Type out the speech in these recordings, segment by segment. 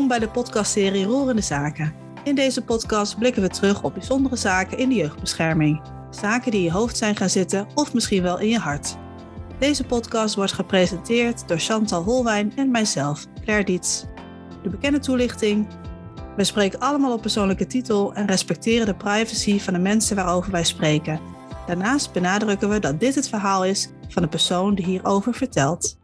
Welkom bij de podcastserie Roerende Zaken. In deze podcast blikken we terug op bijzondere zaken in de jeugdbescherming. Zaken die in je hoofd zijn gaan zitten of misschien wel in je hart. Deze podcast wordt gepresenteerd door Chantal Holwijn en mijzelf, Claire Diets. De bekende toelichting. We spreken allemaal op persoonlijke titel en respecteren de privacy van de mensen waarover wij spreken. Daarnaast benadrukken we dat dit het verhaal is van de persoon die hierover vertelt.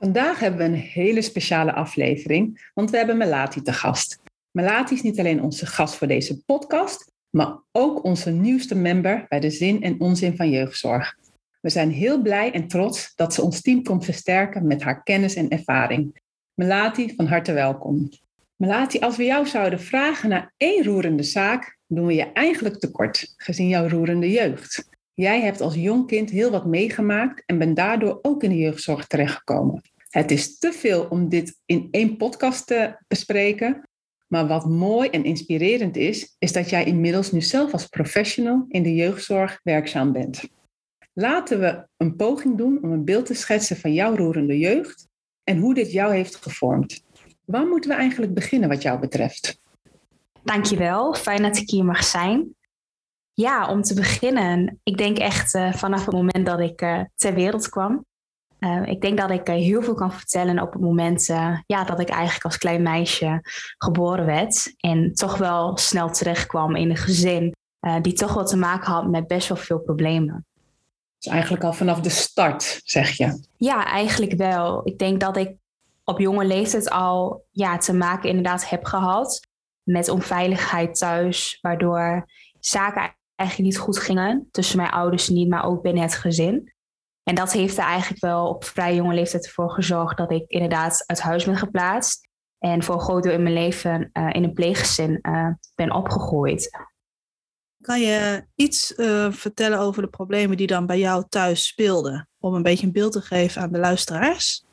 Vandaag hebben we een hele speciale aflevering, want we hebben Melati te gast. Melati is niet alleen onze gast voor deze podcast, maar ook onze nieuwste member bij de Zin en Onzin van Jeugdzorg. We zijn heel blij en trots dat ze ons team komt versterken met haar kennis en ervaring. Melati, van harte welkom. Melati, als we jou zouden vragen naar één roerende zaak, doen we je eigenlijk tekort, gezien jouw roerende jeugd. Jij hebt als jong kind heel wat meegemaakt en bent daardoor ook in de jeugdzorg terechtgekomen. Het is te veel om dit in één podcast te bespreken. Maar wat mooi en inspirerend is, is dat jij inmiddels nu zelf als professional in de jeugdzorg werkzaam bent. Laten we een poging doen om een beeld te schetsen van jouw roerende jeugd en hoe dit jou heeft gevormd. Waar moeten we eigenlijk beginnen wat jou betreft? Dankjewel, fijn dat ik hier mag zijn. Ja, om te beginnen, ik denk echt uh, vanaf het moment dat ik uh, ter wereld kwam. Uh, ik denk dat ik heel veel kan vertellen op het moment ja, dat ik eigenlijk als klein meisje geboren werd. En toch wel snel terechtkwam in een gezin die toch wel te maken had met best wel veel problemen. Dus eigenlijk al vanaf de start, zeg je? Ja, eigenlijk wel. Ik denk dat ik op jonge leeftijd al ja, te maken inderdaad heb gehad met onveiligheid thuis, waardoor zaken eigenlijk niet goed gingen. Tussen mijn ouders niet, maar ook binnen het gezin. En dat heeft er eigenlijk wel op vrij jonge leeftijd ervoor gezorgd dat ik inderdaad uit huis ben geplaatst. En voor een groot deel in mijn leven uh, in een pleeggezin uh, ben opgegroeid. Kan je iets uh, vertellen over de problemen die dan bij jou thuis speelden? Om een beetje een beeld te geven aan de luisteraars.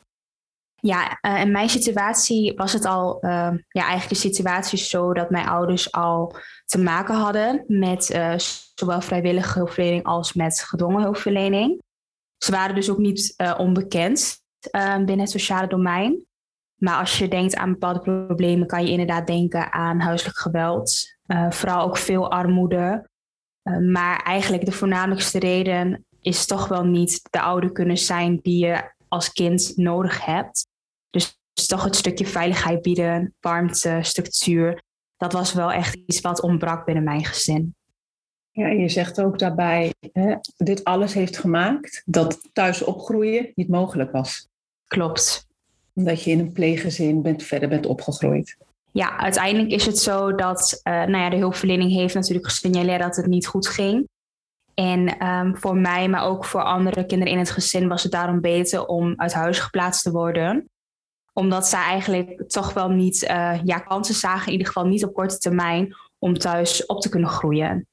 Ja, in mijn situatie was het al ja, eigenlijk de situatie zo dat mijn ouders al te maken hadden met uh, zowel vrijwillige hulpverlening als met gedwongen hulpverlening. Ze waren dus ook niet uh, onbekend uh, binnen het sociale domein. Maar als je denkt aan bepaalde problemen, kan je inderdaad denken aan huiselijk geweld, vooral ook veel armoede. maar eigenlijk de voornamelijkste reden is toch wel niet de ouder kunnen zijn die je als kind nodig hebt. Dus toch het stukje veiligheid bieden, warmte, structuur dat was wel echt iets wat ontbrak binnen mijn gezin. Ja, je zegt ook daarbij, hè, dit alles heeft gemaakt dat thuis opgroeien niet mogelijk was. Klopt. Omdat je in een pleeggezin bent, verder bent opgegroeid. Ja, uiteindelijk is het zo dat uh, nou ja, de hulpverlening heeft natuurlijk gesignaleerd dat het niet goed ging. En um, voor mij, maar ook voor andere kinderen in het gezin, was het daarom beter om uit huis geplaatst te worden omdat zij eigenlijk toch wel niet uh, ja, kansen zagen, in ieder geval niet op korte termijn, om thuis op te kunnen groeien.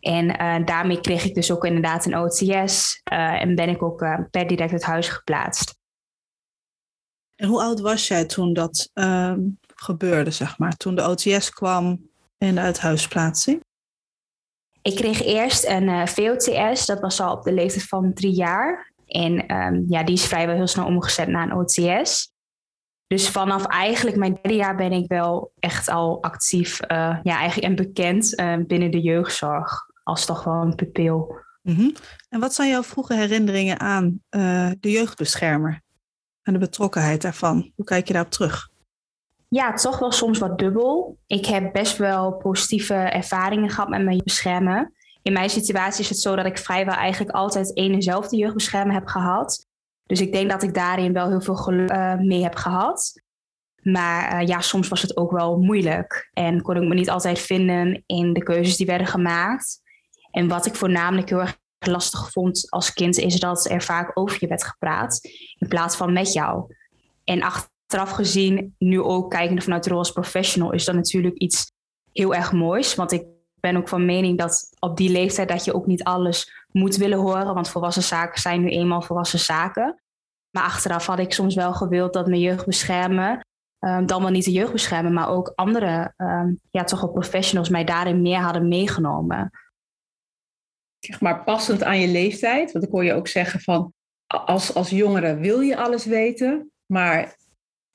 En uh, daarmee kreeg ik dus ook inderdaad een OTS uh, en ben ik ook per direct uit huis geplaatst. En hoe oud was jij toen dat ehm, gebeurde, zeg maar? Toen de OTS kwam en de uithuisplaatsing? Ik kreeg eerst een VOTS, dat was al op de leeftijd van drie jaar. En um, ja, die is vrijwel heel snel omgezet naar een OTS. Dus vanaf eigenlijk mijn derde jaar ben ik wel echt al actief uh, ja, eigenlijk en bekend uh, binnen de jeugdzorg. Als toch wel een pupil. Mm -hmm. En wat zijn jouw vroege herinneringen aan uh, de jeugdbeschermer? En de betrokkenheid daarvan? Hoe kijk je daarop terug? Ja, toch wel soms wat dubbel. Ik heb best wel positieve ervaringen gehad met mijn beschermen. In mijn situatie is het zo dat ik vrijwel eigenlijk altijd één en dezelfde jeugdbeschermer heb gehad. Dus ik denk dat ik daarin wel heel veel geluk uh, mee heb gehad. Maar uh, ja, soms was het ook wel moeilijk. En kon ik me niet altijd vinden in de keuzes die werden gemaakt. En wat ik voornamelijk heel erg lastig vond als kind, is dat er vaak over je werd gepraat in plaats van met jou. En achteraf gezien, nu ook kijkende vanuit de rol als professional, is dat natuurlijk iets heel erg moois. Want ik ben ook van mening dat op die leeftijd dat je ook niet alles moet willen horen. Want volwassen zaken zijn nu eenmaal volwassen zaken. Maar achteraf had ik soms wel gewild dat mijn jeugd beschermen. Um, dan wel niet de jeugd beschermen, maar ook andere, um, ja, toch wel professionals mij daarin meer hadden meegenomen. Zeg maar passend aan je leeftijd. Want ik hoor je ook zeggen van als, als jongere wil je alles weten. Maar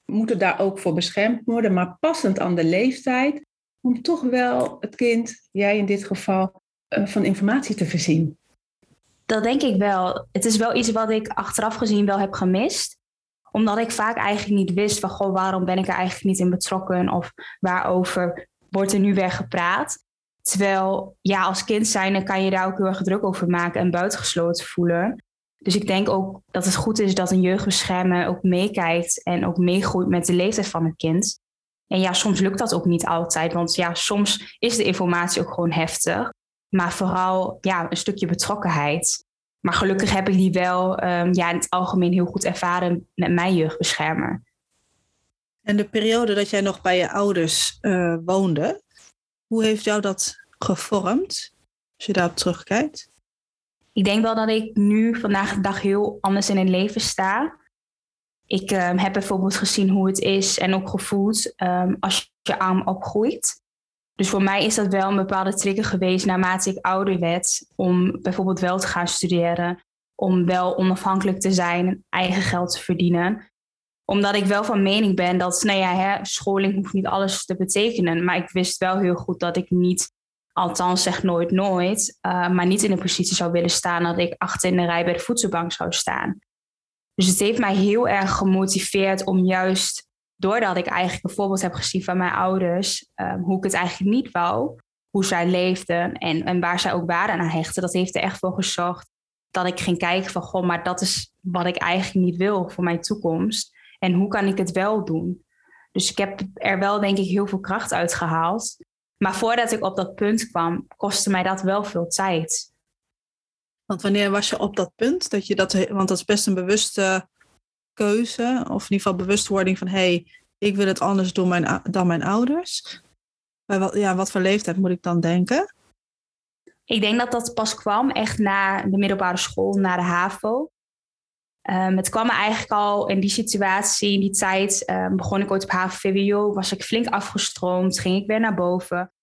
moeten daar ook voor beschermd worden, maar passend aan de leeftijd, om toch wel het kind, jij in dit geval, eh, van informatie te voorzien. Dat denk ik wel. Het is wel iets wat ik achteraf gezien wel heb gemist. Omdat ik vaak eigenlijk niet wist waarom ben ik er eigenlijk niet in betrokken of waarover wordt er nu weer gepraat. Terwijl ja, als kind zijn kan je daar ook heel erg druk over maken en buitengesloten voelen. Dus ik denk ook dat het goed is dat een jeugdbeschermer ook meekijkt en ook meegroeit met de leeftijd van het kind. En ja, soms lukt dat ook niet altijd, want ja, soms is de informatie ook gewoon heftig. Maar vooral ja, een stukje betrokkenheid. Maar gelukkig heb ik die wel um, ja, in het algemeen heel goed ervaren met mijn jeugdbeschermer. En de periode dat jij nog bij je ouders uh, woonde, hoe heeft jou dat gevormd, als je daarop terugkijkt? Ik denk wel dat ik nu vandaag de dag heel anders in het leven sta. Ik um, heb bijvoorbeeld gezien hoe het is en ook gevoeld um, als je arm opgroeit. Dus voor mij is dat wel een bepaalde trigger geweest naarmate ik ouder werd om bijvoorbeeld wel te gaan studeren, om wel onafhankelijk te zijn, eigen geld te verdienen. Omdat ik wel van mening ben dat, nou ja, hè, scholing hoeft niet alles te betekenen, maar ik wist wel heel goed dat ik niet, althans zeg nooit nooit, uh, maar niet in een positie zou willen staan dat ik achter in de rij bij de voedselbank zou staan. Dus het heeft mij heel erg gemotiveerd om juist doordat ik eigenlijk een voorbeeld heb gezien van mijn ouders, um, hoe ik het eigenlijk niet wou, hoe zij leefden en, en waar zij ook waarde aan hechten, dat heeft er echt voor gezorgd dat ik ging kijken van, goh, maar dat is wat ik eigenlijk niet wil voor mijn toekomst. En hoe kan ik het wel doen? Dus ik heb er wel, denk ik, heel veel kracht uit gehaald. Maar voordat ik op dat punt kwam, kostte mij dat wel veel tijd. Want wanneer was je op dat punt dat je dat, want dat is best een bewuste keuze, of in ieder geval bewustwording van hé, hey, ik wil het anders doen mijn, dan mijn ouders. Bij wat, ja, wat voor leeftijd moet ik dan denken? Ik denk dat dat pas kwam echt na de middelbare school, na de HAVO. Um, het kwam eigenlijk al in die situatie, in die tijd, um, begon ik ooit op HAVO-VWO, was ik flink afgestroomd, ging ik weer naar boven.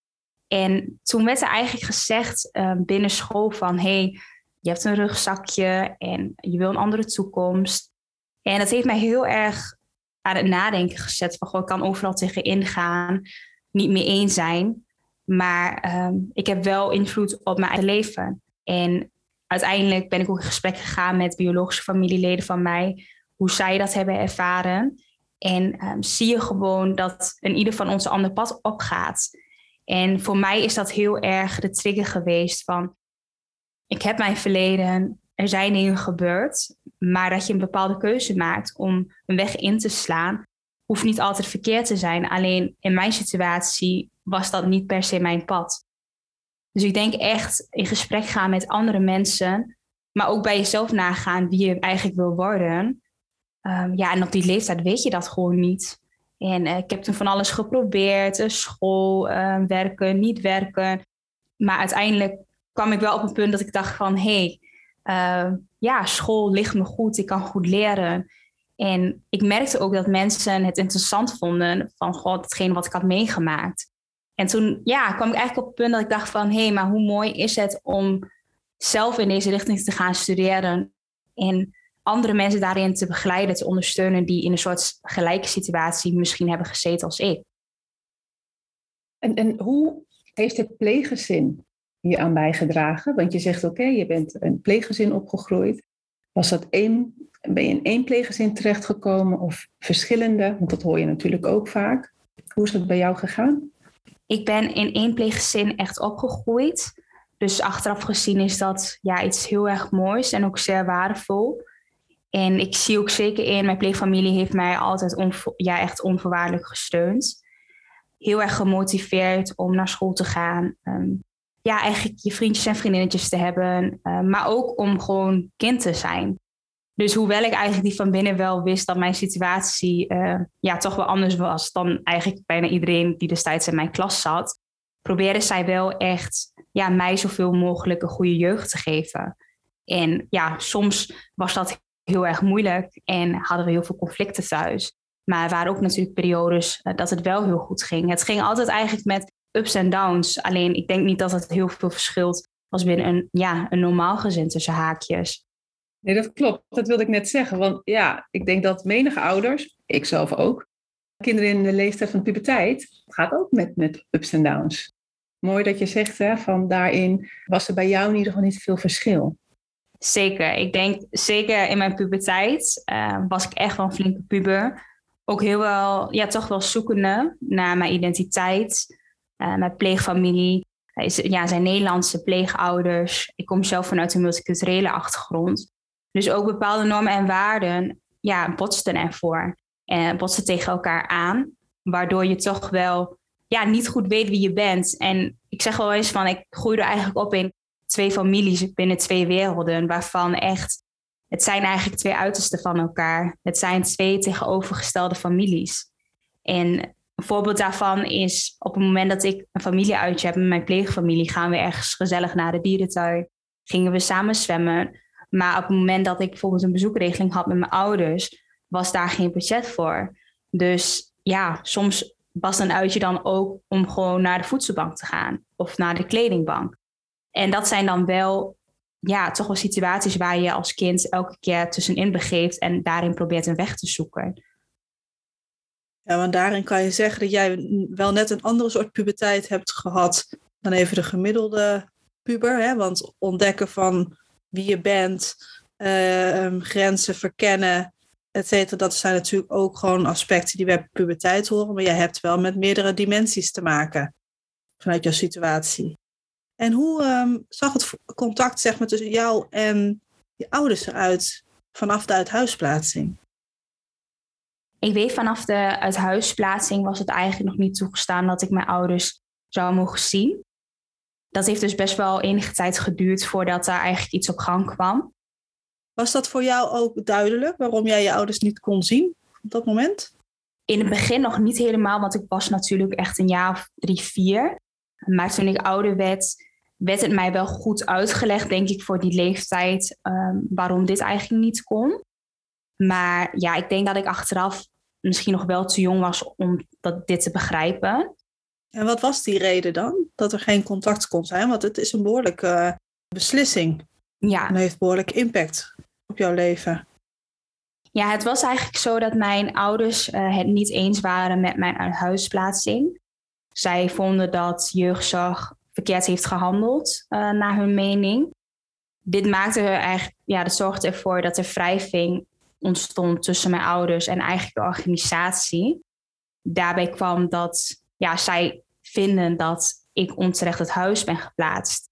En toen werd er eigenlijk gezegd um, binnen school van, hey, je hebt een rugzakje en je wil een andere toekomst. En dat heeft mij heel erg aan het nadenken gezet. Van, goh, ik kan overal tegen ingaan, niet meer één zijn. Maar um, ik heb wel invloed op mijn eigen leven. En uiteindelijk ben ik ook in gesprek gegaan met biologische familieleden van mij. Hoe zij dat hebben ervaren. En um, zie je gewoon dat een ieder van ons een ander pad opgaat. En voor mij is dat heel erg de trigger geweest van... Ik heb mijn verleden, er zijn dingen gebeurd, maar dat je een bepaalde keuze maakt om een weg in te slaan, hoeft niet altijd verkeerd te zijn. Alleen in mijn situatie was dat niet per se mijn pad. Dus ik denk echt in gesprek gaan met andere mensen, maar ook bij jezelf nagaan wie je eigenlijk wil worden. Um, ja, en op die leeftijd weet je dat gewoon niet. En uh, ik heb toen van alles geprobeerd, uh, school, uh, werken, niet werken. Maar uiteindelijk kwam ik wel op een punt dat ik dacht van, hé, hey, uh, ja, school ligt me goed, ik kan goed leren. En ik merkte ook dat mensen het interessant vonden van god, hetgeen wat ik had meegemaakt. En toen ja, kwam ik eigenlijk op het punt dat ik dacht van hé, hey, maar hoe mooi is het om zelf in deze richting te gaan studeren en andere mensen daarin te begeleiden, te ondersteunen die in een soort gelijke situatie misschien hebben gezeten als ik. En, en hoe heeft het pleeggezin je aan bijgedragen? Want je zegt, oké, je bent een pleeggezin opgegroeid. Was dat één, ben je in één pleeggezin terechtgekomen of verschillende? Want dat hoor je natuurlijk ook vaak. Hoe is dat bij jou gegaan? Ik ben in één pleeggezin echt opgegroeid. Dus achteraf gezien is dat ja, iets heel erg moois en ook zeer waardevol. En ik zie ook zeker in, mijn pleegfamilie heeft mij altijd ja, echt onvoorwaardelijk gesteund. Heel erg gemotiveerd om naar school te gaan. Ehm, ja, eigenlijk je vriendjes en vriendinnetjes te hebben. Uh, maar ook om gewoon kind te zijn. Dus hoewel ik eigenlijk die van binnen wel wist dat mijn situatie uh, ja, toch wel anders was dan eigenlijk bijna iedereen die destijds in mijn klas zat, probeerde zij wel echt ja, mij zoveel mogelijk een goede jeugd te geven. En ja, soms was dat heel erg moeilijk en hadden we heel veel conflicten thuis. Maar er waren ook natuurlijk periodes uh, dat het wel heel goed ging. Het ging altijd eigenlijk met ups en downs. Alleen ik denk niet dat het heel veel verschilt als binnen een, ja, een normaal gezin tussen haakjes. Nee, dat klopt. Dat wilde ik net zeggen. Want ja, ik denk dat menige ouders, ik zelf ook, kinderen in de leeftijd van de puberteit gaat ook met, met ups en downs. Mooi dat je zegt, hè, van daarin was er bij jou in ieder geval niet veel verschil. Zeker. Ik denk zeker in mijn puberteit uh, was ik echt wel een flinke puber. Ook heel wel, ja, toch wel zoekende naar mijn identiteit, uh, mijn pleegfamilie. Ja, zijn Nederlandse pleegouders. Ik kom zelf vanuit een multiculturele achtergrond. Dus ook bepaalde normen en waarden ja, botsten ervoor. En botsten tegen elkaar aan. Waardoor je toch wel ja, niet goed weet wie je bent. En ik zeg wel eens van, ik groeide eigenlijk op in twee families binnen twee werelden. Waarvan echt, het zijn eigenlijk twee uitersten van elkaar. Het zijn twee tegenovergestelde families. En een voorbeeld daarvan is op het moment dat ik een familieuitje heb met mijn pleegfamilie, gaan we ergens gezellig naar de dierentuin. Gingen we samen zwemmen. Maar op het moment dat ik bijvoorbeeld een bezoekregeling had met mijn ouders, was daar geen budget voor. Dus ja, soms was een uitje dan ook om gewoon naar de voedselbank te gaan of naar de kledingbank. En dat zijn dan wel, ja, toch wel situaties waar je als kind elke keer tussenin begeeft en daarin probeert een weg te zoeken. Ja, want daarin kan je zeggen dat jij wel net een andere soort puberteit hebt gehad dan even de gemiddelde puber. Hè? Want ontdekken van wie je bent, uh, grenzen verkennen, et cetera, dat zijn natuurlijk ook gewoon aspecten die bij puberteit horen. Maar jij hebt wel met meerdere dimensies te maken vanuit jouw situatie. En hoe um, zag het contact zeg maar, tussen jou en je ouders eruit vanaf de uithuisplaatsing? Ik weet vanaf de uithuisplaatsing was het eigenlijk nog niet toegestaan dat ik mijn ouders zou mogen zien. Dat heeft dus best wel enige tijd geduurd voordat daar eigenlijk iets op gang kwam. Was dat voor jou ook duidelijk waarom jij je ouders niet kon zien op dat moment? In het begin nog niet helemaal, want ik was natuurlijk echt een jaar of drie, vier. Maar toen ik ouder werd, werd het mij wel goed uitgelegd, denk ik, voor die leeftijd, um, waarom dit eigenlijk niet kon. Maar ja, ik denk dat ik achteraf misschien nog wel te jong was om dat, dit te begrijpen. En wat was die reden dan? Dat er geen contact kon zijn? Want het is een behoorlijke uh, beslissing. Ja. En heeft behoorlijk impact op jouw leven. Ja, het was eigenlijk zo dat mijn ouders uh, het niet eens waren met mijn huisplaatsing. Zij vonden dat jeugdzorg verkeerd heeft gehandeld, uh, naar hun mening. Dit maakte eigenlijk, ja, dat zorgde ervoor dat er wrijving ontstond tussen mijn ouders en eigenlijk de organisatie. Daarbij kwam dat ja, zij vinden dat ik onterecht het huis ben geplaatst.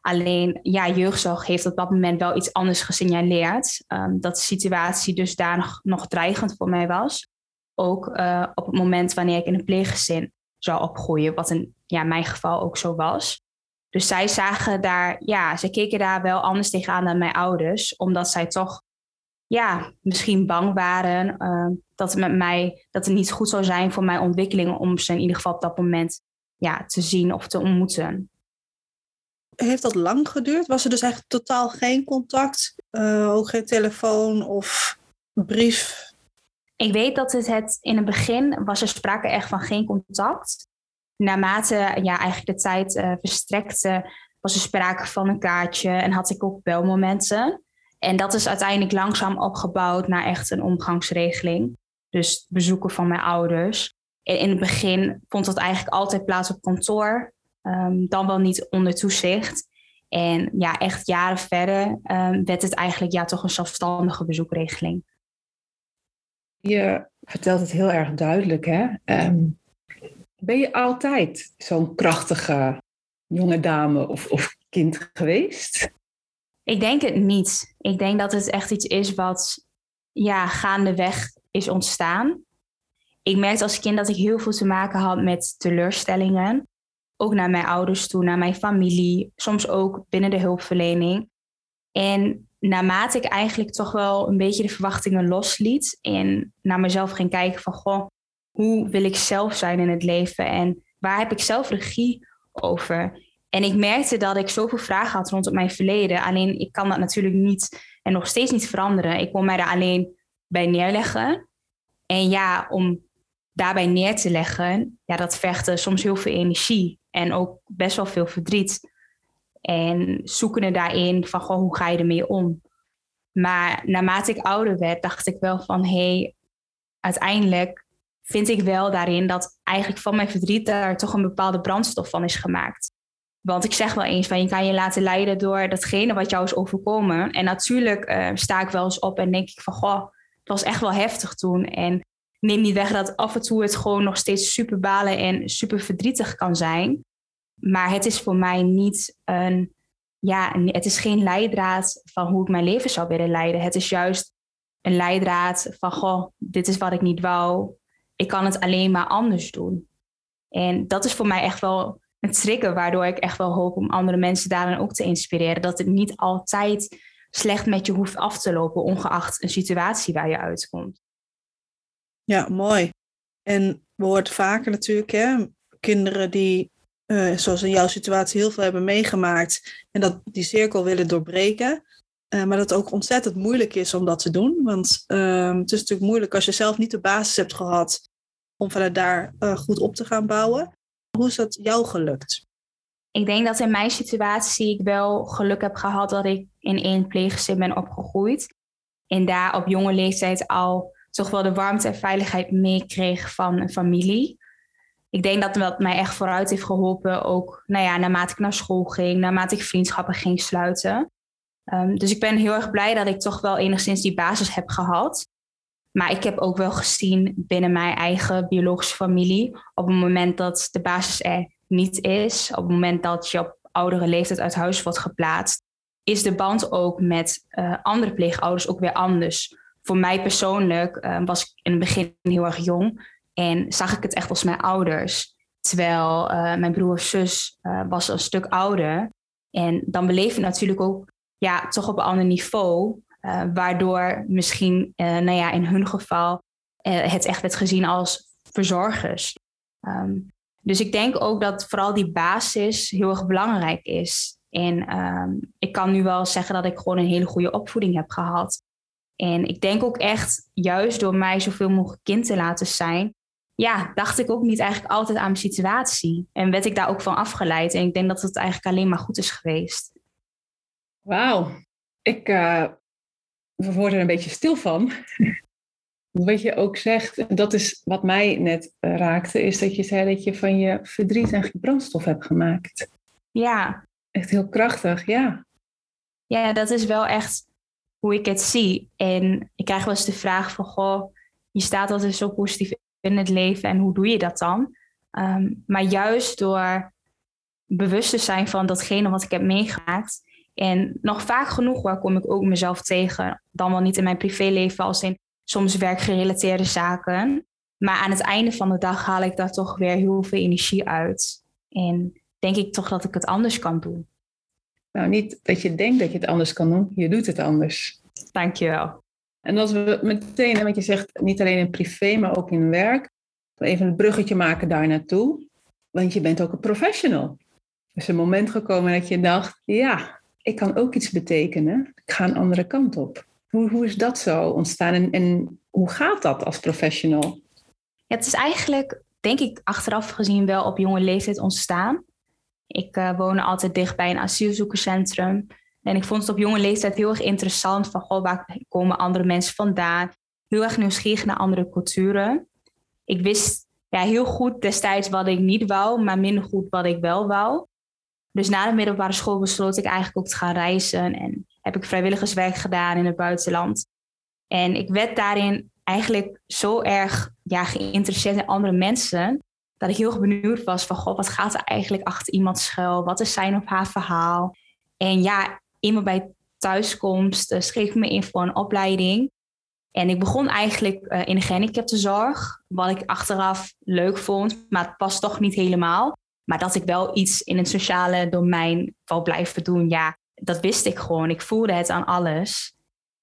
Alleen, ja, jeugdzorg heeft op dat moment wel iets anders gesignaleerd. Um, dat de situatie dus daar nog, dreigend voor mij was. Ook uh, op het moment wanneer ik in een pleeggezin zou opgroeien, wat in ja, mijn geval ook zo was. Dus zij zagen daar, ja, ze keken daar wel anders tegenaan dan mijn ouders, omdat zij toch, ja, misschien bang waren uh, dat het met mij, dat het niet goed zou zijn voor mijn ontwikkeling om ze in ieder geval op dat moment, ja, te zien of te ontmoeten. Heeft dat lang geduurd? Was er dus eigenlijk totaal geen contact? Uh, ook geen telefoon of brief? Ik weet dat het, het in het begin was er sprake echt van geen contact. Naarmate ja, eigenlijk de tijd uh, verstrekte, was er sprake van een kaartje en had ik ook belmomenten. En dat is uiteindelijk langzaam opgebouwd naar echt een omgangsregeling. Dus bezoeken van mijn ouders. En in het begin vond dat eigenlijk altijd plaats op kantoor. Um, dan wel niet onder toezicht. En ja, echt jaren verder um, werd het eigenlijk ja, toch een zelfstandige bezoekregeling. Je vertelt het heel erg duidelijk, hè? Um, ben je altijd zo'n krachtige jonge dame of, of kind geweest? Ik denk het niet. Ik denk dat het echt iets is wat ja, gaandeweg is ontstaan. Ik merkte als kind dat ik heel veel te maken had met teleurstellingen. Ook naar mijn ouders toe, naar mijn familie, soms ook binnen de hulpverlening. En naarmate ik eigenlijk toch wel een beetje de verwachtingen losliet en naar mezelf ging kijken van, goh, hoe wil ik zelf zijn in het leven en waar heb ik zelf regie over? En ik merkte dat ik zoveel vragen had rondom mijn verleden. Alleen ik kan dat natuurlijk niet en nog steeds niet veranderen. Ik kon mij daar alleen bij neerleggen. En ja, om daarbij neer te leggen, ja, dat vergde soms heel veel energie en ook best wel veel verdriet. En zoekende daarin van, goh, hoe ga je ermee om? Maar naarmate ik ouder werd, dacht ik wel van, hé, hey, uiteindelijk vind ik wel daarin dat eigenlijk van mijn verdriet daar toch een bepaalde brandstof van is gemaakt. Want ik zeg wel eens van je kan je laten leiden door datgene wat jou is overkomen. En natuurlijk uh, sta ik wel eens op en denk ik van goh, het was echt wel heftig toen. En neem niet weg dat af en toe het gewoon nog steeds super balen en super verdrietig kan zijn. Maar het is voor mij niet een, ja, het is geen leidraad van hoe ik mijn leven zou willen leiden. Het is juist een leidraad van, goh, dit is wat ik niet wou. Ik kan het alleen maar anders doen. En dat is voor mij echt wel trigger, waardoor ik echt wel hoop om andere mensen daarin ook te inspireren. Dat het niet altijd slecht met je hoeft af te lopen, ongeacht een situatie waar je uitkomt. Ja, mooi. En we horen vaker natuurlijk, hè, kinderen die, uh, zoals in jouw situatie, heel veel hebben meegemaakt en dat die cirkel willen doorbreken. Uh, maar dat het ook ontzettend moeilijk is om dat te doen. Want uh, het is natuurlijk moeilijk als je zelf niet de basis hebt gehad om vanuit daar uh, goed op te gaan bouwen. Hoe is dat jou gelukt? Ik denk dat in mijn situatie ik wel geluk heb gehad dat ik in één pleeggezin ben opgegroeid. En daar op jonge leeftijd al toch wel de warmte en veiligheid meekreeg van een familie. Ik denk dat dat mij echt vooruit heeft geholpen. Ook nou ja, naarmate ik naar school ging, naarmate ik vriendschappen ging sluiten. Um, dus ik ben heel erg blij dat ik toch wel enigszins die basis heb gehad. Maar ik heb ook wel gezien binnen mijn eigen biologische familie, op het moment dat de basis er niet is, op het moment dat je op oudere leeftijd uit huis wordt geplaatst, is de band ook met uh, andere pleegouders ook weer anders. Voor mij persoonlijk uh, was ik in het begin heel erg jong en zag ik het echt als mijn ouders. Terwijl uh, mijn broer of zus was een stuk ouder. En dan beleef je natuurlijk ook ja, toch op een ander niveau. Uh, waardoor misschien, uh, nou ja, in hun geval uh, het echt werd gezien als verzorgers. Um, dus ik denk ook dat vooral die basis heel erg belangrijk is. En um, ik kan nu wel zeggen dat ik gewoon een hele goede opvoeding heb gehad. En ik denk ook echt, juist door mij zoveel mogelijk kind te laten zijn, ja, dacht ik ook niet eigenlijk altijd aan mijn situatie. En werd ik daar ook van afgeleid. En ik denk dat het eigenlijk alleen maar goed is geweest. Wauw. Ik word er een beetje stil van. wat je ook zegt, dat is wat mij net uh, raakte, is dat je zei dat je van je verdriet eigenlijk brandstof hebt gemaakt. Ja. Echt heel krachtig, ja. Ja, dat is wel echt hoe ik het zie. En ik krijg wel eens de vraag van, goh, je staat altijd zo positief in het leven en hoe doe je dat dan? Um, maar juist door bewust te zijn van datgene wat ik heb meegemaakt, en nog vaak genoeg waar kom ik ook mezelf tegen. Dan wel niet in mijn privéleven als in soms werkgerelateerde zaken. Maar aan het einde van de dag haal ik daar toch weer heel veel energie uit. En denk ik toch dat ik het anders kan doen. Nou, niet dat je denkt dat je het anders kan doen, je doet het anders. Dankjewel. En als we meteen, want je zegt niet alleen in privé, maar ook in werk, even een bruggetje maken daar naartoe. Want je bent ook een professional. Er is een moment gekomen dat je dacht, ja, ik kan ook iets betekenen. Ik ga een andere kant op. Hoe, hoe is dat zo ontstaan en, en hoe gaat dat als professional? Het is eigenlijk, denk ik, achteraf gezien wel op jonge leeftijd ontstaan. Ik uh, woon altijd dicht bij een asielzoekerscentrum. En ik vond het op jonge leeftijd heel erg interessant van goh, waar komen andere mensen vandaan. Heel erg nieuwsgierig naar andere culturen. Ik wist ja, heel goed destijds wat ik niet wou, maar minder goed wat ik wel wou. Dus na de middelbare school besloot ik eigenlijk ook te gaan reizen. En heb ik vrijwilligerswerk gedaan in het buitenland. En ik werd daarin eigenlijk zo erg ja, geïnteresseerd in andere mensen. Dat ik heel benieuwd was van, goh, wat gaat er eigenlijk achter iemand schuil? Wat is zijn of haar verhaal? En ja, iemand bij thuiskomst uh, schreef me in voor een opleiding. En ik begon eigenlijk uh, in de gehandicaptenzorg, wat ik achteraf leuk vond, maar het past toch niet helemaal. Maar dat ik wel iets in het sociale domein wil blijven doen, ja, dat wist ik gewoon. Ik voelde het aan alles.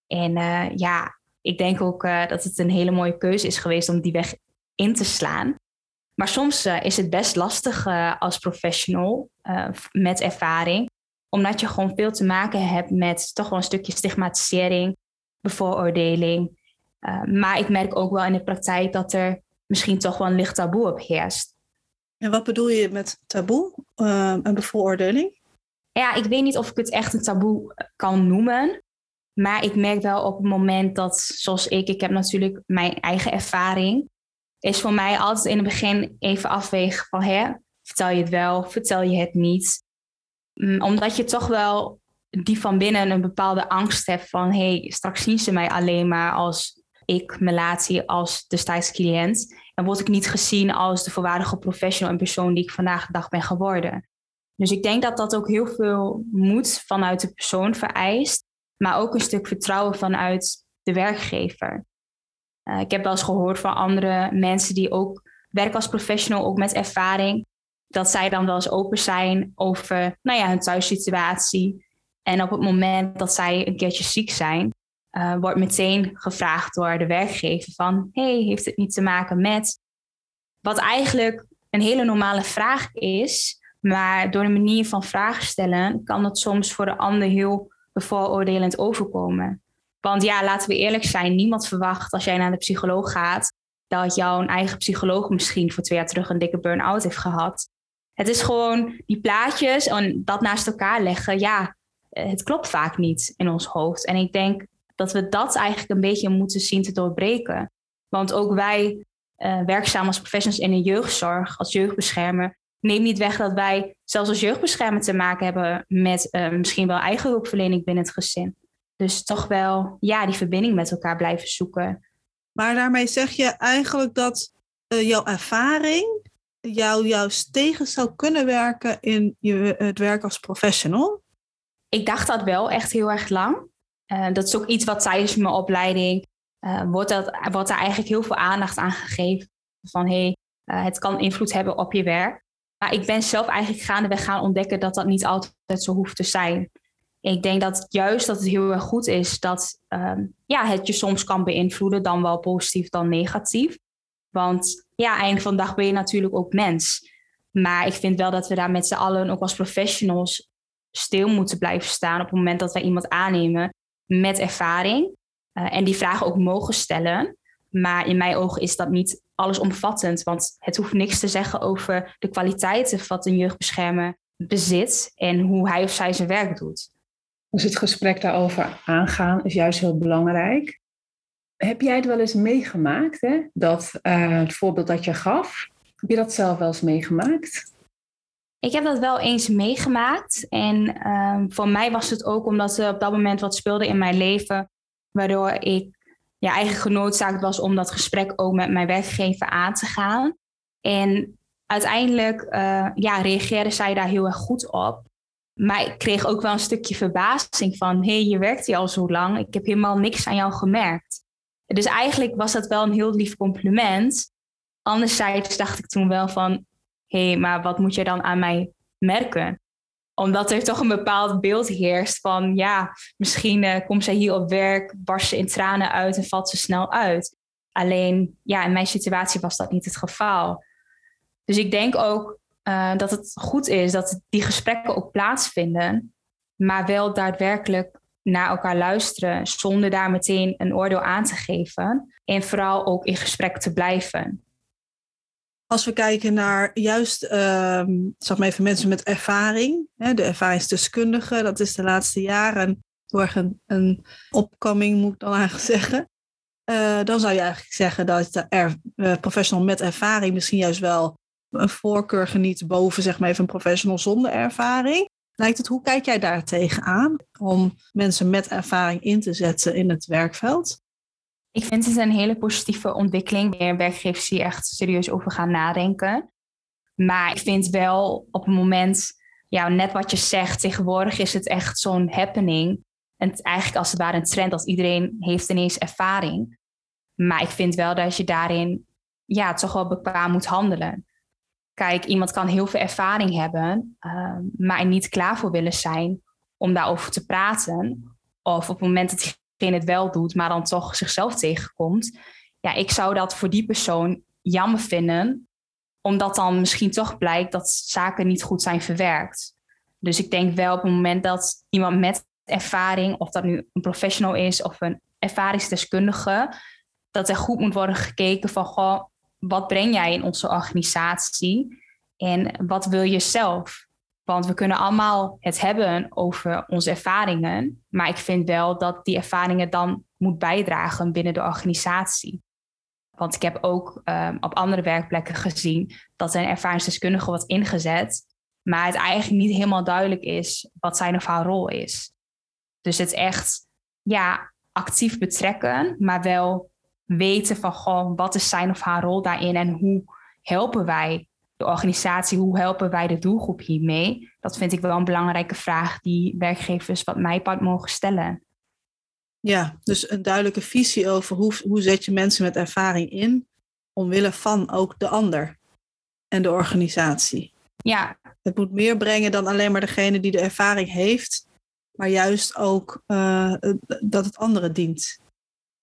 En uh, ja, ik denk ook uh, dat het een hele mooie keuze is geweest om die weg in te slaan. Maar soms uh, is het best lastig als professional met ervaring, omdat je gewoon veel te maken hebt met toch wel een stukje stigmatisering, bevooroordeling. maar ik merk ook wel in de praktijk dat er misschien toch wel een licht taboe op heerst. En wat bedoel je met taboe uh, en bevooroordeling? Ja, ik weet niet of ik het echt een taboe kan noemen. Maar ik merk wel op het moment dat, zoals ik, ik heb natuurlijk mijn eigen ervaring. is voor mij altijd in het begin even afwegen van hè, vertel je het wel, vertel je het niet. Mm, omdat je toch wel die van binnen een bepaalde angst hebt van hé, hey, straks zien ze mij alleen maar als ik, Melati, als destijds cliënt. En word ik niet gezien als de volwaardige professional en persoon die ik vandaag de dag ben geworden. Dus ik denk dat dat ook heel veel moed vanuit de persoon vereist, maar ook een stuk vertrouwen vanuit de werkgever. Uh, ik heb wel eens gehoord van andere mensen die ook werken als professional, ook met ervaring, dat zij dan wel eens open zijn over nou ja, hun thuissituatie. En op het moment dat zij een keertje ziek zijn, uh, wordt meteen gevraagd door de werkgever van, hey, heeft het niet te maken met? Wat eigenlijk een hele normale vraag is, maar door de manier van vragen stellen kan het soms voor de ander heel bevooroordelend overkomen. Want ja, laten we eerlijk zijn, niemand verwacht als jij naar de psycholoog gaat dat jouw eigen psycholoog misschien voor twee jaar terug een dikke burn-out heeft gehad. Het is gewoon die plaatjes en dat naast elkaar leggen. Ja, het klopt vaak niet in ons hoofd. En ik denk dat we dat eigenlijk een beetje moeten zien te doorbreken. Want ook wij, uh, werkzaam als professionals in de jeugdzorg, als jeugdbeschermer, neem niet weg dat wij zelfs als jeugdbeschermer te maken hebben met uh, misschien wel eigen hulpverlening binnen het gezin. Dus toch wel, ja, die verbinding met elkaar blijven zoeken. Maar daarmee zeg je eigenlijk dat uh, jouw ervaring jou juist tegen zou kunnen werken in je, het werk als professional? Ik dacht dat wel echt heel erg lang. Uh, dat is ook iets wat tijdens mijn opleiding uh, wordt, dat, wordt daar eigenlijk heel veel aandacht aan gegeven. Van hey, uh, het kan invloed hebben op je werk. Maar ik ben zelf eigenlijk gaandeweg gaan ontdekken dat dat niet altijd zo hoeft te zijn. Ik denk dat juist dat het heel erg goed is dat um, ja, het je soms kan beïnvloeden, dan wel positief, dan negatief. Want ja, einde van de dag ben je natuurlijk ook mens. Maar ik vind wel dat we daar met z'n allen, ook als professionals, stil moeten blijven staan op het moment dat wij iemand aannemen met ervaring. Uh, en die vragen ook mogen stellen. Maar in mijn ogen is dat niet allesomvattend, want het hoeft niks te zeggen over de kwaliteiten wat een jeugdbeschermer bezit en hoe hij of zij zijn werk doet. Dus het gesprek daarover aangaan is juist heel belangrijk. Heb jij het wel eens meegemaakt, hè? Dat, uh, het voorbeeld dat je gaf? Heb je dat zelf wel eens meegemaakt? Ik heb dat wel eens meegemaakt. En uh, voor mij was het ook omdat er op dat moment wat speelde in mijn leven, waardoor ik ja, eigenlijk genoodzaakt was om dat gesprek ook met mijn werkgever aan te gaan. En uiteindelijk uh, ja, reageerde zij daar heel erg goed op. Maar ik kreeg ook wel een stukje verbazing van: hé, hey, je werkt hier al zo lang. Ik heb helemaal niks aan jou gemerkt. Dus eigenlijk was dat wel een heel lief compliment. Anderzijds dacht ik toen wel van: hé, maar wat moet je dan aan mij merken? Omdat er toch een bepaald beeld heerst van: ja, misschien uh, komt zij hier op werk, barst ze in tranen uit en valt ze snel uit. Alleen, ja, in mijn situatie was dat niet het geval. Dus ik denk ook uh, dat het goed is dat die gesprekken ook plaatsvinden, maar wel daadwerkelijk naar elkaar luisteren zonder daar meteen een oordeel aan te geven en vooral ook in gesprek te blijven. Als we kijken naar juist, uh, zeg maar even mensen met ervaring, hè, de ervaringsdeskundigen, dat is de laatste jaren door een, een opkoming, moet ik dan eigenlijk zeggen. Uh, dan zou je eigenlijk zeggen dat de er, uh, professional met ervaring misschien juist wel een voorkeur geniet boven zeg maar even een professional zonder ervaring. Lijkt het, hoe kijk jij daar tegenaan om mensen met ervaring in te zetten in het werkveld? Ik vind het een hele positieve ontwikkeling waar werkgevers hier echt serieus over gaan nadenken. Maar ik vind wel op het moment, ja, net wat je zegt, tegenwoordig is het echt zo'n happening. En eigenlijk als het ware een trend, als iedereen heeft ineens ervaring. Maar ik vind wel dat je daarin ja, toch wel bekwaam moet handelen. Kijk, iemand kan heel veel ervaring hebben, uh, maar niet klaar voor willen zijn om daarover te praten. Of op het moment dat diegene het wel doet, maar dan toch zichzelf tegenkomt. Ja, ik zou dat voor die persoon jammer vinden, omdat dan misschien toch blijkt dat zaken niet goed zijn verwerkt. Dus ik denk wel op het moment dat iemand met ervaring, of dat nu een professional is of een ervaringsdeskundige, dat er goed moet worden gekeken van goh, wat breng jij in onze organisatie en wat wil je zelf? Want we kunnen allemaal het hebben over onze ervaringen, maar ik vind wel dat die ervaringen dan moet bijdragen binnen de organisatie. Want ik heb ook ehm, op andere werkplekken gezien dat een ervaringsdeskundige wordt ingezet, maar het eigenlijk niet helemaal duidelijk is wat zijn of haar rol is. Dus het echt ja, actief betrekken, maar wel weten van gewoon wat is zijn of haar rol daarin en hoe helpen wij de organisatie, hoe helpen wij de doelgroep hiermee? Dat vind ik wel een belangrijke vraag die werkgevers wat mij part mogen stellen. Ja, dus een duidelijke visie over hoe, hoe zet je mensen met ervaring in, omwille van ook de ander en de organisatie. Ja. Het moet meer brengen dan alleen maar degene die de ervaring heeft, maar juist ook uh, dat het anderen dient.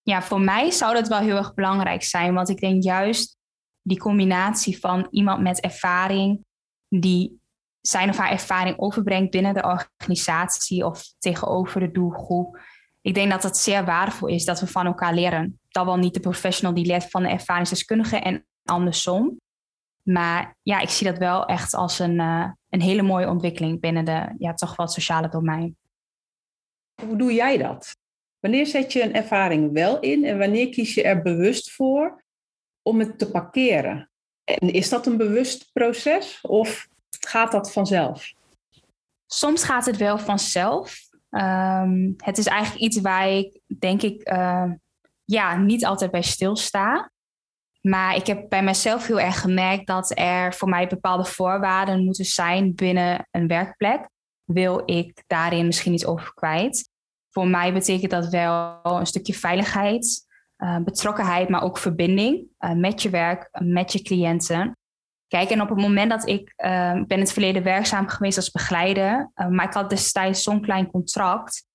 Ja, voor mij zou dat wel heel erg belangrijk zijn, want ik denk juist die combinatie van iemand met ervaring die zijn of haar ervaring overbrengt binnen de organisatie of tegenover de doelgroep. Ik denk dat het zeer waardevol is dat we van elkaar leren. Dat wel niet de professional die leert van de ervaringsdeskundige en andersom. Maar ja, ik zie dat wel echt als een, uh, een hele mooie ontwikkeling binnen de ja, toch wel het sociale domein. Hoe doe jij dat? Wanneer zet je een ervaring wel in en wanneer kies je er bewust voor om het te parkeren? En is dat een bewust proces of gaat dat vanzelf? Soms gaat het wel vanzelf. Um, het is eigenlijk iets waar ik, denk ik, uh, ja, niet altijd bij stilsta. Maar ik heb bij mezelf heel erg gemerkt dat er voor mij bepaalde voorwaarden moeten zijn binnen een werkplek. Wil ik daarin misschien iets over kwijt? Voor mij betekent dat wel een stukje veiligheid, uh, betrokkenheid, maar ook verbinding uh, met je werk, met je cliënten. Kijk, en op het moment dat ik uh, ben in het verleden werkzaam geweest als begeleider, maar ik had destijds zo'n klein contract,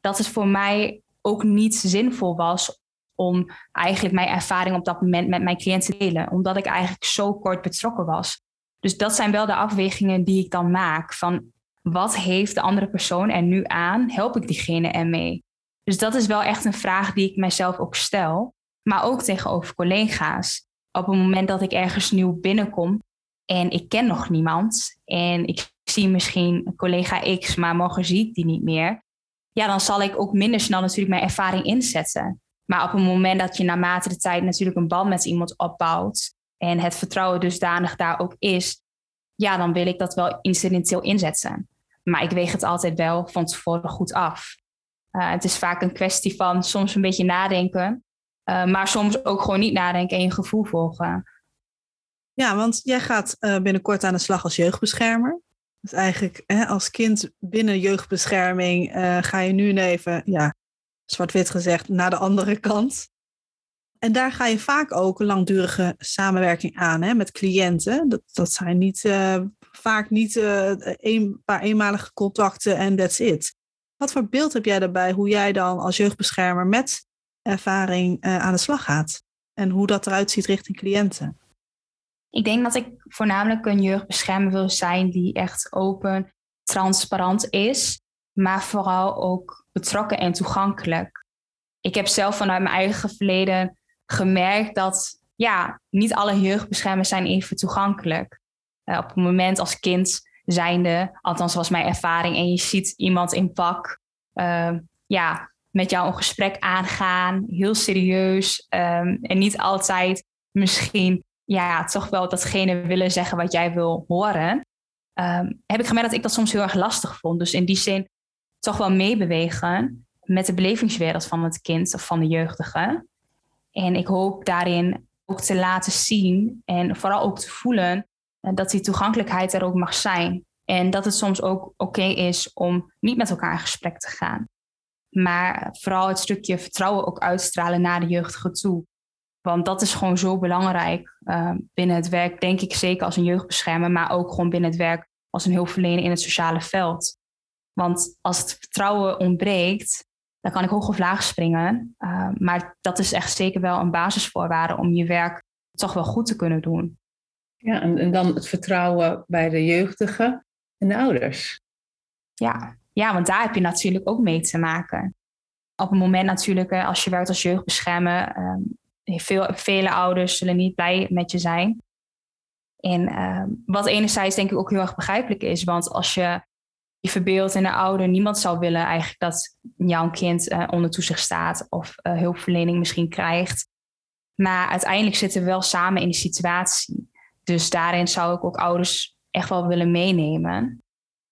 dat het voor mij ook niet zinvol was om eigenlijk mijn ervaring op dat moment met mijn cliënten te delen, omdat ik eigenlijk zo kort betrokken was. Dus dat zijn wel de afwegingen die ik dan maak. Van wat heeft de andere persoon er nu aan? Help ik diegene ermee? Dus dat is wel echt een vraag die ik mijzelf ook stel, maar ook tegenover collega's. Op het moment dat ik ergens nieuw binnenkom en ik ken nog niemand en ik zie misschien collega X, maar morgen zie ik die niet meer, ja, dan zal ik ook minder snel natuurlijk mijn ervaring inzetten. Maar op het moment dat je naarmate de tijd natuurlijk een band met iemand opbouwt en het vertrouwen dusdanig daar ook is, ja, dan wil ik dat wel incidenteel inzetten. Maar ik weeg het altijd wel van tevoren goed af. Uh, het is vaak een kwestie van soms een beetje nadenken, uh, maar soms ook gewoon niet nadenken en je gevoel volgen. Ja, want jij gaat uh, binnenkort aan de slag als jeugdbeschermer. Dus eigenlijk hè, als kind binnen jeugdbescherming ga je nu even, ja, zwart-wit gezegd, naar de andere kant. En daar ga je vaak ook een langdurige samenwerking aan hè, met cliënten. Dat, dat zijn niet, vaak niet een paar eenmalige contacten en that's it. Wat voor beeld heb jij daarbij hoe jij dan als jeugdbeschermer met ervaring uh, aan de slag gaat? En hoe dat eruit ziet richting cliënten? Ik denk dat ik voornamelijk een jeugdbeschermer wil zijn die echt open, transparant is, maar vooral ook betrokken en toegankelijk. Ik heb zelf vanuit mijn eigen verleden gemerkt dat ja, niet alle jeugdbeschermers zijn even toegankelijk. Uh, op het moment als kind zijnde, althans was mijn ervaring, en je ziet iemand in pak, uh, ja, met jou een gesprek aangaan, heel serieus um, en niet altijd misschien ja, toch wel datgene willen zeggen wat jij wil horen. Um, heb ik gemerkt dat ik dat soms heel erg lastig vond. Dus in die zin toch wel meebewegen met de belevingswereld van het kind of van de jeugdige. En ik hoop daarin ook te laten zien en vooral ook te voelen dat die toegankelijkheid er ook mag zijn. En dat het soms ook oké is om niet met elkaar in gesprek te gaan. Maar vooral het stukje vertrouwen ook uitstralen naar de jeugdige toe. Want dat is gewoon zo belangrijk uh, binnen het werk, denk ik zeker als een jeugdbeschermer, maar ook gewoon binnen het werk als een hulpverlener in het sociale veld. Want als het vertrouwen ontbreekt, dan kan ik hoog of laag springen. Uh, maar dat is echt zeker wel een basisvoorwaarde om je werk toch wel goed te kunnen doen. Ja, en, dan het vertrouwen bij de jeugdigen en de ouders. Ja. ja, want daar heb je natuurlijk ook mee te maken. Op het moment natuurlijk, als je werkt als jeugdbeschermer, uh, veel, vele ouders zullen niet blij met je zijn. En uh, wat enerzijds denk ik ook heel erg begrijpelijk is, want als je je verbeeldt in de ouder. Niemand zou willen eigenlijk dat jouw kind uh, onder toezicht staat of uh, hulpverlening misschien krijgt. Maar uiteindelijk zitten we wel samen in de situatie. Dus daarin zou ik ook ouders echt wel willen meenemen.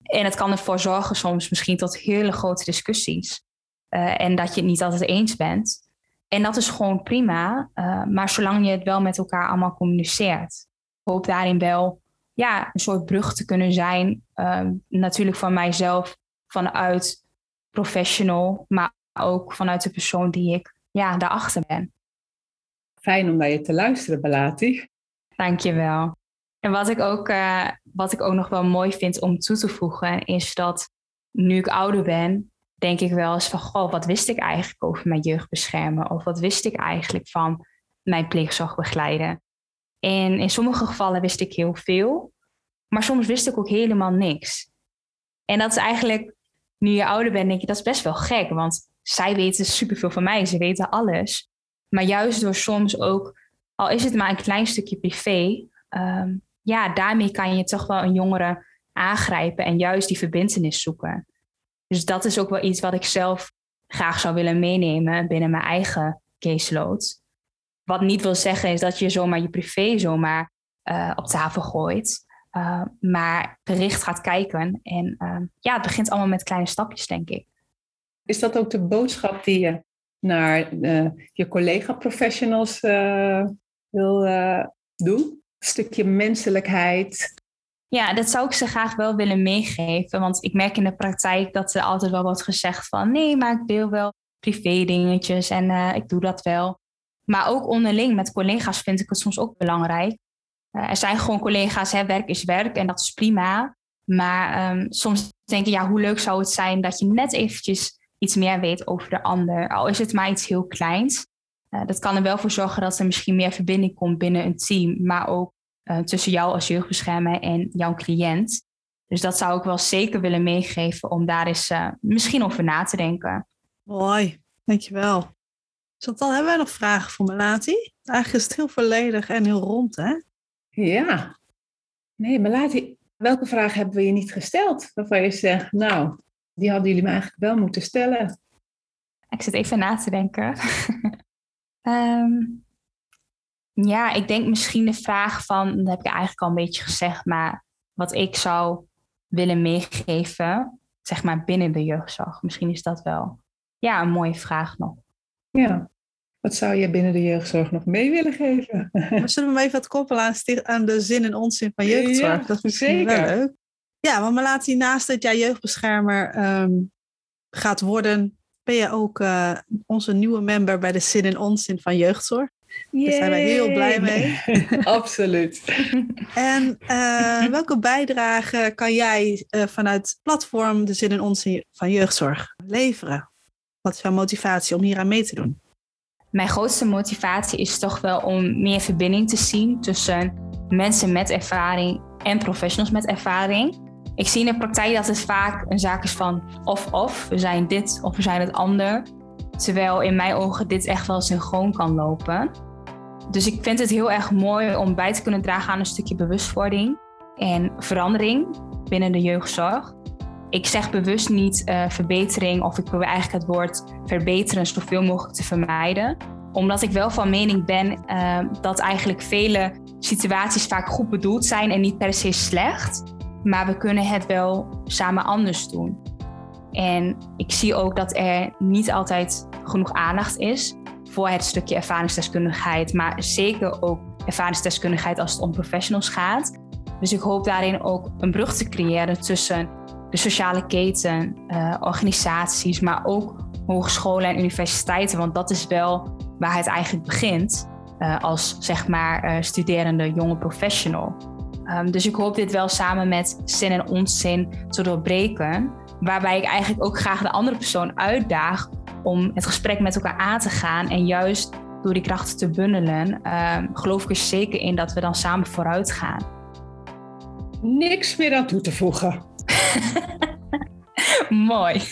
En het kan ervoor zorgen soms misschien tot hele grote discussies. Uh, en dat je het niet altijd eens bent. En dat is gewoon prima. Uh, maar zolang je het wel met elkaar allemaal communiceert. Ik hoop daarin wel ja, een soort brug te kunnen zijn. Uh, natuurlijk van mijzelf, vanuit professional, maar ook vanuit de persoon die ik ja, daarachter ben. Fijn om naar je te luisteren, Balati. Dankjewel. En wat ik, ook, uh, wat ik ook nog wel mooi vind om toe te voegen, is dat nu ik ouder ben, denk ik wel eens van, goh, wat wist ik eigenlijk over mijn jeugdbeschermen? Of wat wist ik eigenlijk van mijn pleegzorgbegeleiden? En in sommige gevallen wist ik heel veel, maar soms wist ik ook helemaal niks. En dat is eigenlijk, nu je ouder bent, denk je, dat is best wel gek, want zij weten superveel van mij, ze weten alles. Maar juist door soms ook, al is het maar een klein stukje privé, um, ja, daarmee kan je toch wel een jongere aangrijpen en juist die verbindenis zoeken. Dus dat is ook wel iets wat ik zelf graag zou willen meenemen binnen mijn eigen caseload. Wat niet wil zeggen is dat je zomaar je privé zomaar uh, op tafel gooit. Uh, maar gericht gaat kijken. En uh, ja, het begint allemaal met kleine stapjes, denk ik. Is dat ook de boodschap die je naar je collega-professionals wil doen? Een stukje menselijkheid, ja, dat zou ik ze graag wel willen meegeven. Want ik merk in de praktijk dat er altijd wel wordt gezegd van... nee, maar ik deel wel privé dingetjes en uh, ik doe dat wel. Maar ook onderling met collega's vind ik het soms ook belangrijk. Uh, er zijn gewoon collega's, hè, werk is werk en dat is prima. Maar um, soms denk ik, ja, hoe leuk zou het zijn dat je net eventjes iets meer weet over de ander. Al is het maar iets heel kleins. Uh, dat kan er wel voor zorgen dat er misschien meer verbinding komt binnen een team. Maar ook uh, tussen jou als jeugdbeschermer en jouw cliënt. Dus dat zou ik wel zeker willen meegeven om daar eens uh, misschien over na te denken. Mooi, dankjewel. Chantal, hebben wij nog vragen voor Melati? Eigenlijk is het heel volledig en heel rond, hè? Ja. Nee, Melati, welke vraag hebben we je niet gesteld? Waarvan je zegt, nou, die hadden jullie me eigenlijk wel moeten stellen. Ik zit even na te denken. um, Ja, ik denk misschien de vraag van, dat heb ik eigenlijk al een beetje gezegd, maar wat ik zou willen meegeven, zeg maar binnen de jeugdzorg. Misschien is dat wel ja, een mooie vraag nog. Ja, wat zou je binnen de jeugdzorg nog mee willen geven? We zullen hem even wat koppelen aan, aan de zin en onzin van jeugdzorg. Ja, dat is zeker. Wel leuk. Ja, want Melati, naast dat jij jeugdbeschermer um, gaat worden, ben je ook uh, onze nieuwe member bij de zin en onzin van jeugdzorg. Daar zijn wij heel blij mee. Absoluut. en uh, welke bijdrage kan jij uh, vanuit platform De Zin in Ons van Jeugdzorg leveren? Wat is jouw motivatie om hier aan mee te doen? Mijn grootste motivatie is toch wel om meer verbinding te zien tussen mensen met ervaring en professionals met ervaring. Ik zie in de praktijk dat het vaak een zaak is van of-of. We zijn dit of we zijn het ander. Terwijl in mijn ogen dit echt wel synchroon kan lopen. Dus ik vind het heel erg mooi om bij te kunnen dragen aan een stukje bewustwording en verandering binnen de jeugdzorg. Ik zeg bewust niet uh, verbetering of ik probeer eigenlijk het woord verbeteren zoveel mogelijk te vermijden. Omdat ik wel van mening ben uh, dat eigenlijk vele situaties vaak goed bedoeld zijn en niet per se slecht. Maar we kunnen het wel samen anders doen. En ik zie ook dat er niet altijd genoeg aandacht is voor het stukje ervaringsdeskundigheid, maar zeker ook ervaringsdeskundigheid als het om professionals gaat. Dus ik hoop daarin ook een brug te creëren tussen de sociale keten, uh, organisaties, maar ook hogescholen en universiteiten, want dat is wel waar het eigenlijk begint uh, als zeg maar uh, studerende jonge professional. Um, dus ik hoop dit wel samen met zin en onzin te doorbreken, waarbij ik eigenlijk ook graag de andere persoon uitdaag om het gesprek met elkaar aan te gaan. En juist door die krachten te bundelen, uh, geloof ik er zeker in dat we dan samen vooruit gaan. Niks meer aan toe te voegen. Mooi.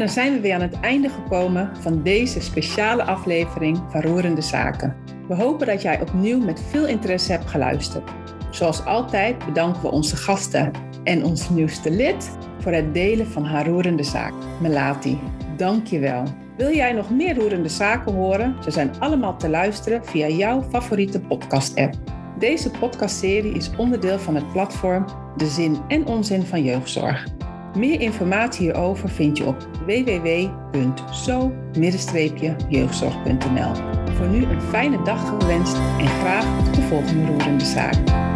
Dan zijn we weer aan het einde gekomen van deze speciale aflevering van Roerende Zaken. We hopen dat jij opnieuw met veel interesse hebt geluisterd. Zoals altijd bedanken we onze gasten en ons nieuwste lid voor het delen van haar roerende zaak. Melati, dank je wel. Wil jij nog meer roerende zaken horen? Ze zijn allemaal te luisteren via jouw favoriete podcast-app. Deze podcastserie is onderdeel van het platform De Zin en Onzin van Jeugdzorg. Meer informatie hierover vind je op www.zo-jeugdzorg.nl. Voor nu een fijne dag gewenst en graag tot de volgende roerende zaak.